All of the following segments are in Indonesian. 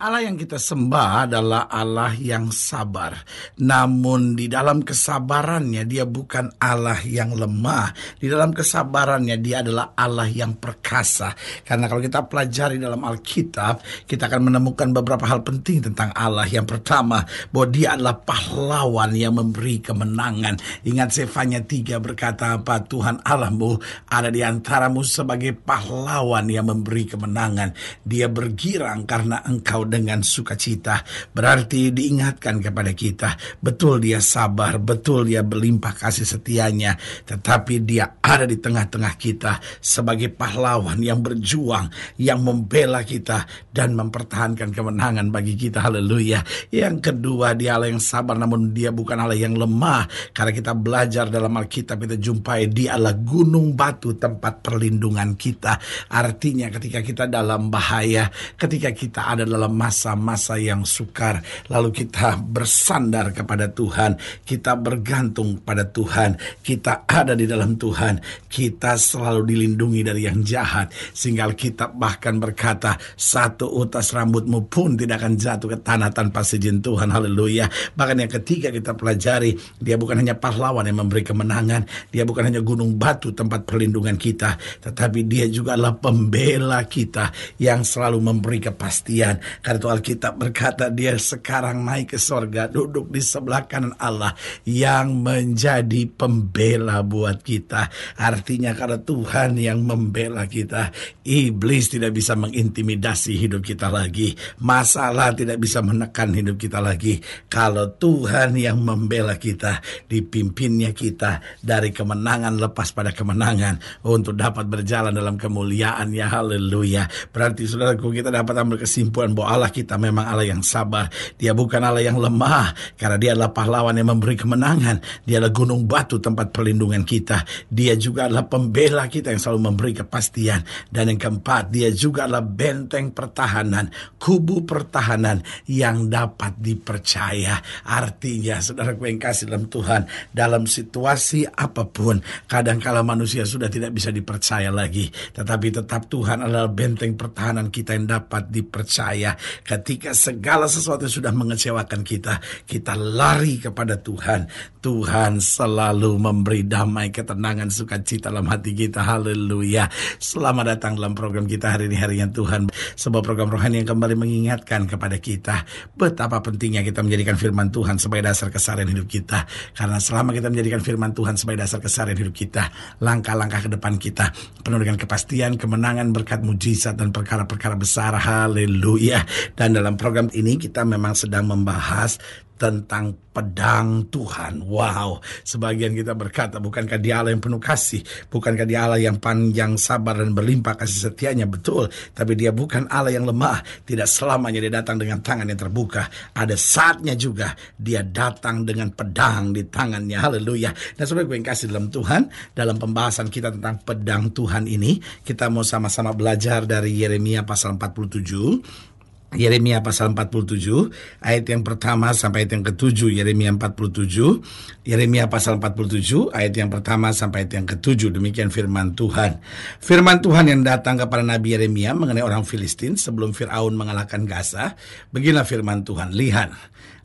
Allah yang kita sembah adalah Allah yang sabar. Namun di dalam kesabarannya dia bukan Allah yang lemah. Di dalam kesabarannya dia adalah Allah yang perkasa. Karena kalau kita pelajari dalam Alkitab, kita akan menemukan beberapa hal penting tentang Allah. Yang pertama, bahwa dia adalah pahlawan yang memberi kemenangan. Ingat Sefanya 3 berkata apa? Tuhan Allahmu ada di antaramu sebagai pahlawan yang memberi kemenangan. Dia bergirang karena engkau dengan sukacita. Berarti diingatkan kepada kita, betul dia sabar, betul dia berlimpah kasih setianya, tetapi dia ada di tengah-tengah kita sebagai pahlawan yang berjuang, yang membela kita dan mempertahankan kemenangan bagi kita. Haleluya. Yang kedua, dia Allah yang sabar namun dia bukan Allah yang lemah. Karena kita belajar dalam Alkitab kita jumpai dia adalah gunung batu tempat perlindungan kita. Artinya ketika kita dalam bahaya, ketika kita ada dalam masa-masa yang sukar, lalu kita bersandar kepada Tuhan, kita bergantung pada Tuhan, kita ada di dalam Tuhan, kita selalu dilindungi dari yang jahat, sehingga kita bahkan berkata, satu utas rambutmu pun tidak akan jatuh ke tanah tanpa seizin Tuhan, haleluya. Bahkan yang ketiga kita pelajari, dia bukan hanya pahlawan yang memberi kemenangan, dia bukan hanya gunung batu tempat perlindungan kita, tetapi dia juga adalah pembela kita yang selalu memberi kepastian. Karena itu Alkitab berkata dia sekarang naik ke sorga, duduk di sebelah kanan Allah yang menjadi pembela buat kita. Artinya karena Tuhan yang membela kita, iblis tidak bisa mengintimidasi hidup kita lagi. Masalah tidak bisa menekan hidup kita lagi. Kalau Tuhan yang membela kita, dipimpinnya kita dari kemenangan lepas pada kemenangan untuk dapat berjalan dalam kemuliaannya. Haleluya. Berarti saudaraku kita dapat ambil kesimpulan bahwa Allah kita memang Allah yang sabar. Dia bukan Allah yang lemah karena dia adalah pahlawan yang memberi kemenangan. Dia adalah gunung batu tempat perlindungan kita. Dia juga adalah pembela kita yang selalu memberi kepastian. Dan yang keempat, dia juga adalah benteng pertahanan, kubu pertahanan yang dapat dipercaya. Artinya, saudara yang kasih dalam Tuhan, dalam situasi apa pun, kadangkala manusia sudah tidak bisa dipercaya lagi. Tetapi tetap Tuhan adalah benteng pertahanan kita yang dapat dipercaya. Ketika segala sesuatu sudah mengecewakan kita, kita lari kepada Tuhan. Tuhan selalu memberi damai, ketenangan, sukacita dalam hati kita. Haleluya. Selamat datang dalam program kita hari ini, hari yang Tuhan. Sebuah program rohani yang kembali mengingatkan kepada kita betapa pentingnya kita menjadikan firman Tuhan sebagai dasar keseharian hidup kita. Karena selama kita menjadikan firman Tuhan sebagai dasar keseharian hidup kita, langkah-langkah ke depan kita penuh dengan kepastian, kemenangan, berkat mujizat, dan perkara-perkara besar. Haleluya. Dan dalam program ini kita memang sedang membahas tentang pedang Tuhan. Wow, sebagian kita berkata, bukankah dia Allah yang penuh kasih? Bukankah dia Allah yang panjang sabar dan berlimpah kasih setianya? Betul, tapi dia bukan Allah yang lemah. Tidak selamanya dia datang dengan tangan yang terbuka. Ada saatnya juga dia datang dengan pedang di tangannya. Haleluya. Dan saudara gue yang kasih dalam Tuhan, dalam pembahasan kita tentang pedang Tuhan ini, kita mau sama-sama belajar dari Yeremia pasal 47 Yeremia pasal 47 ayat yang pertama sampai ayat yang ketujuh Yeremia 47 Yeremia pasal 47 ayat yang pertama sampai ayat yang ketujuh. Demikian firman Tuhan. Firman Tuhan yang datang kepada Nabi Yeremia mengenai orang Filistin sebelum Firaun mengalahkan Gaza beginilah firman Tuhan. Lihat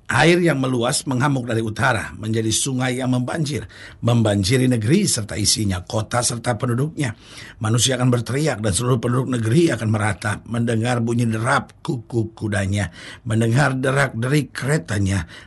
Air yang meluas menghamuk dari utara menjadi sungai yang membanjir, membanjiri negeri serta isinya, kota serta penduduknya. Manusia akan berteriak dan seluruh penduduk negeri akan meratap, mendengar bunyi derap kuku kudanya, mendengar derak derik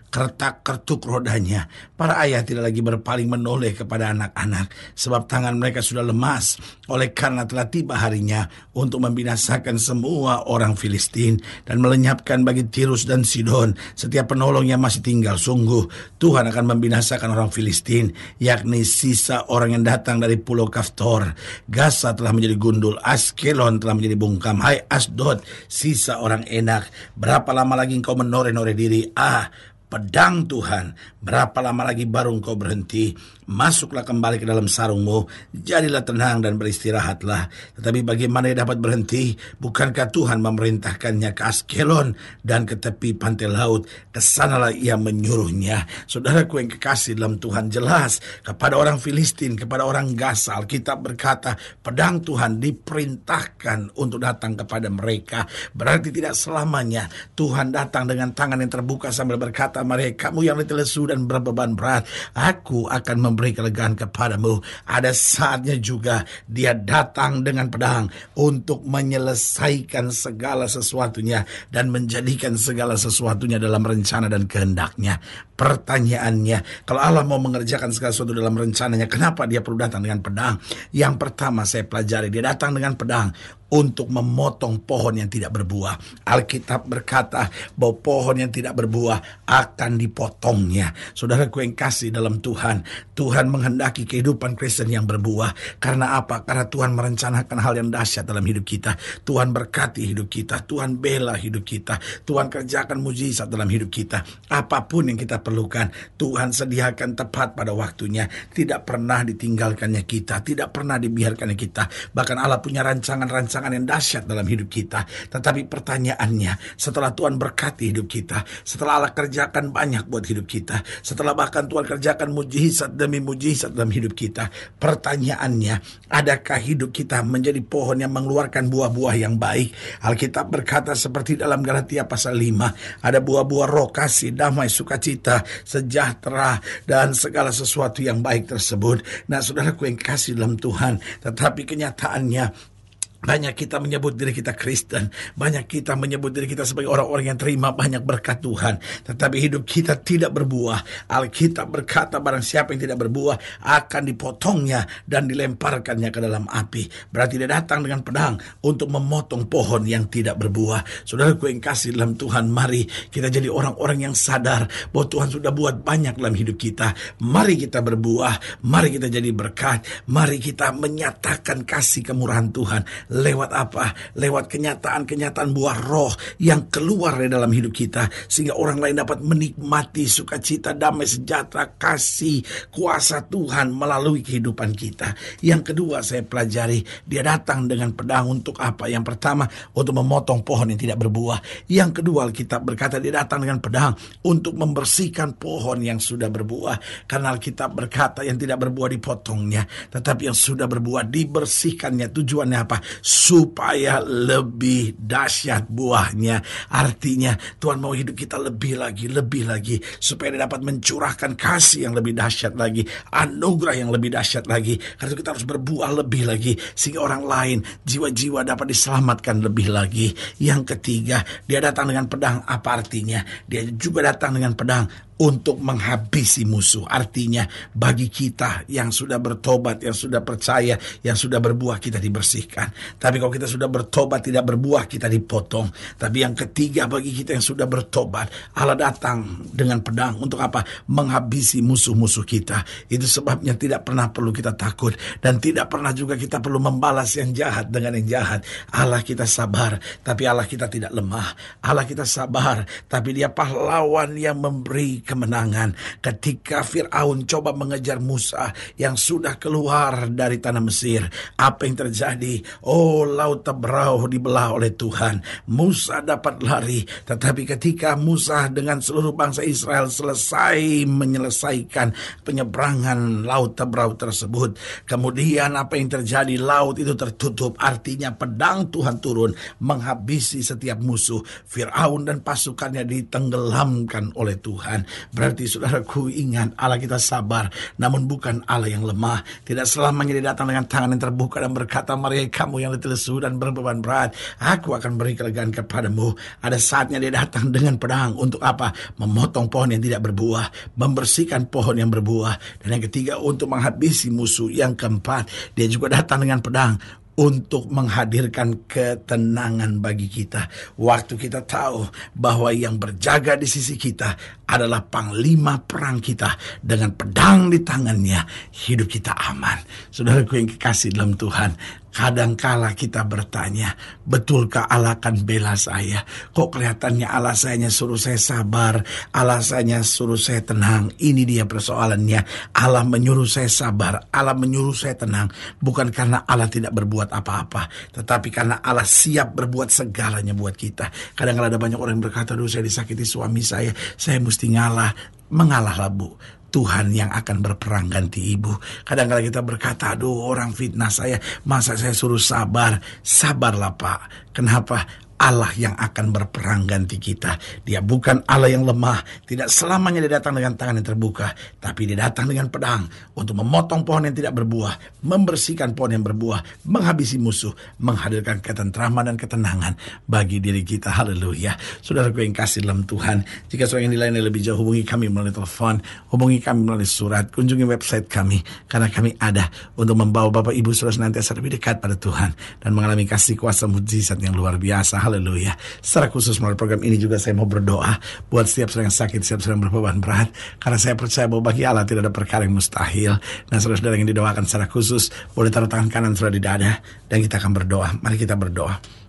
keretanya. kertak-kertuk rodanya. Para ayah tidak lagi berpaling menoleh kepada anak-anak, sebab tangan mereka sudah lemas, oleh karena telah tiba harinya untuk membinasakan semua orang Filistin dan melenyapkan bagi Tirus dan Sidon setiap penolong yang masih tinggal. Sungguh, Tuhan akan membinasakan orang Filistin, yakni sisa orang yang datang dari pulau Kaftor. Gaza telah menjadi gundul, Askelon telah menjadi bungkam. Hai Asdod, sisa orang enak. Berapa lama lagi engkau menore-nore diri? Ah, pedang Tuhan. Berapa lama lagi baru engkau berhenti? Masuklah kembali ke dalam sarungmu, jadilah tenang dan beristirahatlah. Tetapi bagaimana ia dapat berhenti? Bukankah Tuhan memerintahkannya ke Askelon dan ke tepi pantai laut? Ke sanalah ia menyuruhnya. Saudaraku yang kekasih dalam Tuhan jelas kepada orang Filistin, kepada orang Gaza, Alkitab berkata, pedang Tuhan diperintahkan untuk datang kepada mereka. Berarti tidak selamanya Tuhan datang dengan tangan yang terbuka sambil berkata, mereka kamu yang letih lesu dan berbeban berat, aku akan memberi kelegaan kepadamu. Ada saatnya juga dia datang dengan pedang untuk menyelesaikan segala sesuatunya dan menjadikan segala sesuatunya dalam rencana dan kehendaknya. Pertanyaannya, kalau Allah mau mengerjakan segala sesuatu dalam rencananya, kenapa dia perlu datang dengan pedang? Yang pertama saya pelajari, dia datang dengan pedang untuk memotong pohon yang tidak berbuah. Alkitab berkata bahwa pohon yang tidak berbuah akan dipotongnya. Saudara yang kasih dalam Tuhan, Tuhan menghendaki kehidupan Kristen yang berbuah. Karena apa? Karena Tuhan merencanakan hal yang dahsyat dalam hidup kita. Tuhan berkati hidup kita, Tuhan bela hidup kita, Tuhan kerjakan mujizat dalam hidup kita. Apa pun yang kita perlukan, Tuhan sediakan tepat pada waktunya. Tidak pernah ditinggalkannya kita, tidak pernah dibiarkannya kita. Bahkan Allah punya rancangan-rancangan rancangan yang dahsyat dalam hidup kita. Tetapi pertanyaannya, setelah Tuhan berkati hidup kita, setelah Allah kerjakan banyak buat hidup kita, setelah bahkan Tuhan kerjakan mujizat demi mujizat dalam hidup kita, pertanyaannya, adakah hidup kita menjadi pohon yang mengeluarkan buah-buah yang baik? Alkitab berkata seperti dalam Galatia pasal 5, ada buah-buah roh kasih, damai, sukacita, sejahtera, dan segala sesuatu yang baik tersebut. Nah, saudaraku yang kasih dalam Tuhan, tetapi kenyataannya banyak kita menyebut diri kita Kristen, banyak kita menyebut diri kita sebagai orang-orang yang terima banyak berkat Tuhan, tetapi hidup kita tidak berbuah. Alkitab berkata barang siapa yang tidak berbuah akan dipotongnya dan dilemparkannya ke dalam api. Berarti dia datang dengan pedang untuk memotong pohon yang tidak berbuah. Saudaraku yang kasih dalam Tuhan, mari kita jadi orang-orang yang sadar bahwa Tuhan sudah buat banyak dalam hidup kita. Mari kita berbuah, mari kita jadi berkat, mari kita menyatakan kasih kemurahan Tuhan Lewat apa? Lewat kenyataan-kenyataan buah roh yang keluar dari dalam hidup kita. Sehingga orang lain dapat menikmati sukacita, damai, sejahtera, kasih, kuasa Tuhan melalui kehidupan kita. Yang kedua saya pelajari, dia datang dengan pedang untuk apa? Yang pertama, untuk memotong pohon yang tidak berbuah. Yang kedua, Alkitab berkata dia datang dengan pedang untuk membersihkan pohon yang sudah berbuah. Karena Alkitab berkata yang tidak berbuah dipotongnya. Tetapi yang sudah berbuah dibersihkannya. Tujuannya apa? Supaya lebih dahsyat buahnya. Artinya Tuhan mau hidup kita lebih lagi, lebih lagi supaya dia dapat mencurahkan kasih yang lebih dahsyat lagi, anugerah yang lebih dahsyat lagi. Karena kita harus berbuah lebih lagi sehingga orang lain jiwa-jiwa dapat diselamatkan lebih lagi. Yang ketiga, dia datang dengan pedang. Apa artinya? Dia juga datang dengan pedang untuk menghabisi musuh. Artinya bagi kita yang sudah bertobat, yang sudah percaya, yang sudah berbuah kita dibersihkan. Tapi kalau kita sudah bertobat tidak berbuah kita dipotong. Tapi yang ketiga bagi kita yang sudah bertobat, Allah datang dengan pedang untuk apa? Menghabisi musuh-musuh kita. Itu sebabnya tidak pernah perlu kita takut dan tidak pernah juga kita perlu membalas yang jahat dengan yang jahat. Allah kita sabar, tapi Allah kita tidak lemah. Allah kita sabar, tapi dia pahlawan yang memberi kemenangan ketika Firaun coba mengejar Musa yang sudah keluar dari tanah Mesir. Apa yang terjadi? Oh, laut Tebrau dibelah oleh Tuhan. Musa dapat lari, tetapi ketika Musa dengan seluruh bangsa Israel selesai menyelesaikan penyeberangan laut Tebrau tersebut, kemudian apa yang terjadi? Laut itu tertutup, artinya pedang Tuhan turun menghabisi setiap musuh. Firaun dan pasukannya ditenggelamkan oleh Tuhan. Berarti saudaraku ingat Allah kita sabar, namun bukan Allah yang lemah. Tidak selamanya dia datang dengan tangan yang terbuka dan berkata, Mari kamu yang letih lesu dan berbeban berat, aku akan beri kelegaan kepadamu. Ada saatnya dia datang dengan pedang untuk apa? Memotong pohon yang tidak berbuah, membersihkan pohon yang berbuah. Dan yang ketiga untuk menghabisi musuh. Yang keempat, dia juga datang dengan pedang untuk menghadirkan ketenangan bagi kita. Waktu kita tahu bahwa yang berjaga di sisi kita adalah panglima perang kita dengan pedang di tangannya, hidup kita aman. Saudaraku yang kekasih dalam Tuhan, Kadangkala kita bertanya, betulkah Allah akan bela saya? Kok kelihatannya alasannya suruh saya sabar, alasannya suruh saya tenang. Ini dia persoalannya. Allah menyuruh saya sabar, Allah menyuruh saya tenang. Bukan karena Allah tidak berbuat apa-apa, tetapi karena Allah siap berbuat segalanya buat kita. Kadang-kadang ada banyak orang yang berkata, dulu saya disakiti suami saya, saya mesti ngalah. Mengalahlah bu, Tuhan yang akan berperang ganti ibu. Kadang-kadang kita berkata, aduh orang fitnah saya, masa saya suruh sabar. Sabarlah pak. Kenapa? Allah yang akan berperang ganti kita. Dia bukan Allah yang lemah. Tidak selamanya dia datang dengan tangan yang terbuka. Tapi dia datang dengan pedang untuk memotong pohon yang tidak berbuah. Membersihkan pohon yang berbuah. Menghabisi musuh. Menghadirkan ketentraman dan ketenangan bagi diri kita. Haleluya. Saudara yang kasih dalam Tuhan. Jika saudara yang dilayani lebih jauh, hubungi kami melalui telepon. Hubungi kami melalui surat. Kunjungi website kami. Karena kami ada untuk membawa Bapak Ibu saudara senantiasa lebih dekat pada Tuhan. Dan mengalami kasih kuasa mujizat yang luar biasa. Haleluya. Secara khusus melalui program ini juga saya mau berdoa buat setiap yang sakit, setiap yang berbeban berat. Karena saya percaya bahwa bagi Allah tidak ada perkara yang mustahil. Nah saudara-saudara yang didoakan secara khusus, boleh taruh tangan kanan saudara di dada. Dan kita akan berdoa. Mari kita berdoa.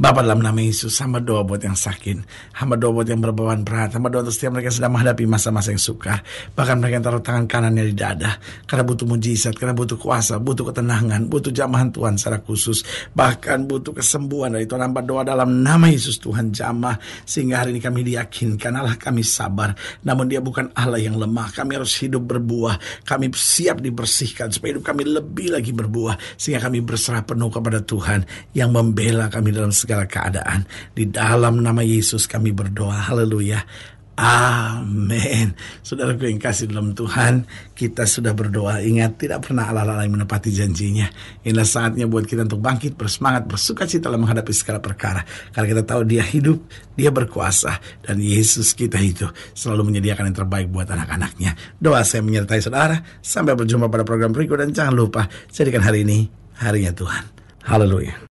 Bapak dalam nama Yesus, hamba doa buat yang sakit, hamba doa buat yang berbeban berat, hamba doa untuk setiap mereka yang sedang menghadapi masa-masa yang sukar, bahkan mereka yang taruh tangan kanannya di dada, karena butuh mujizat, karena butuh kuasa, butuh ketenangan, butuh jamahan Tuhan secara khusus, bahkan butuh kesembuhan dari Tuhan. Hamba doa dalam nama Yesus Tuhan jamah, sehingga hari ini kami diyakinkan Allah kami sabar, namun dia bukan Allah yang lemah, kami harus hidup berbuah, kami siap dibersihkan supaya hidup kami lebih lagi berbuah, sehingga kami berserah penuh kepada Tuhan yang membela kami dalam segala segala keadaan. Di dalam nama Yesus kami berdoa. Haleluya. Amin. Saudara yang kasih dalam Tuhan, kita sudah berdoa. Ingat, tidak pernah Allah lain menepati janjinya. Inilah saatnya buat kita untuk bangkit, bersemangat, bersuka cita dalam menghadapi segala perkara. Karena kita tahu dia hidup, dia berkuasa. Dan Yesus kita itu selalu menyediakan yang terbaik buat anak-anaknya. Doa saya menyertai saudara. Sampai berjumpa pada program berikut. Dan jangan lupa, jadikan hari ini harinya Tuhan. Haleluya.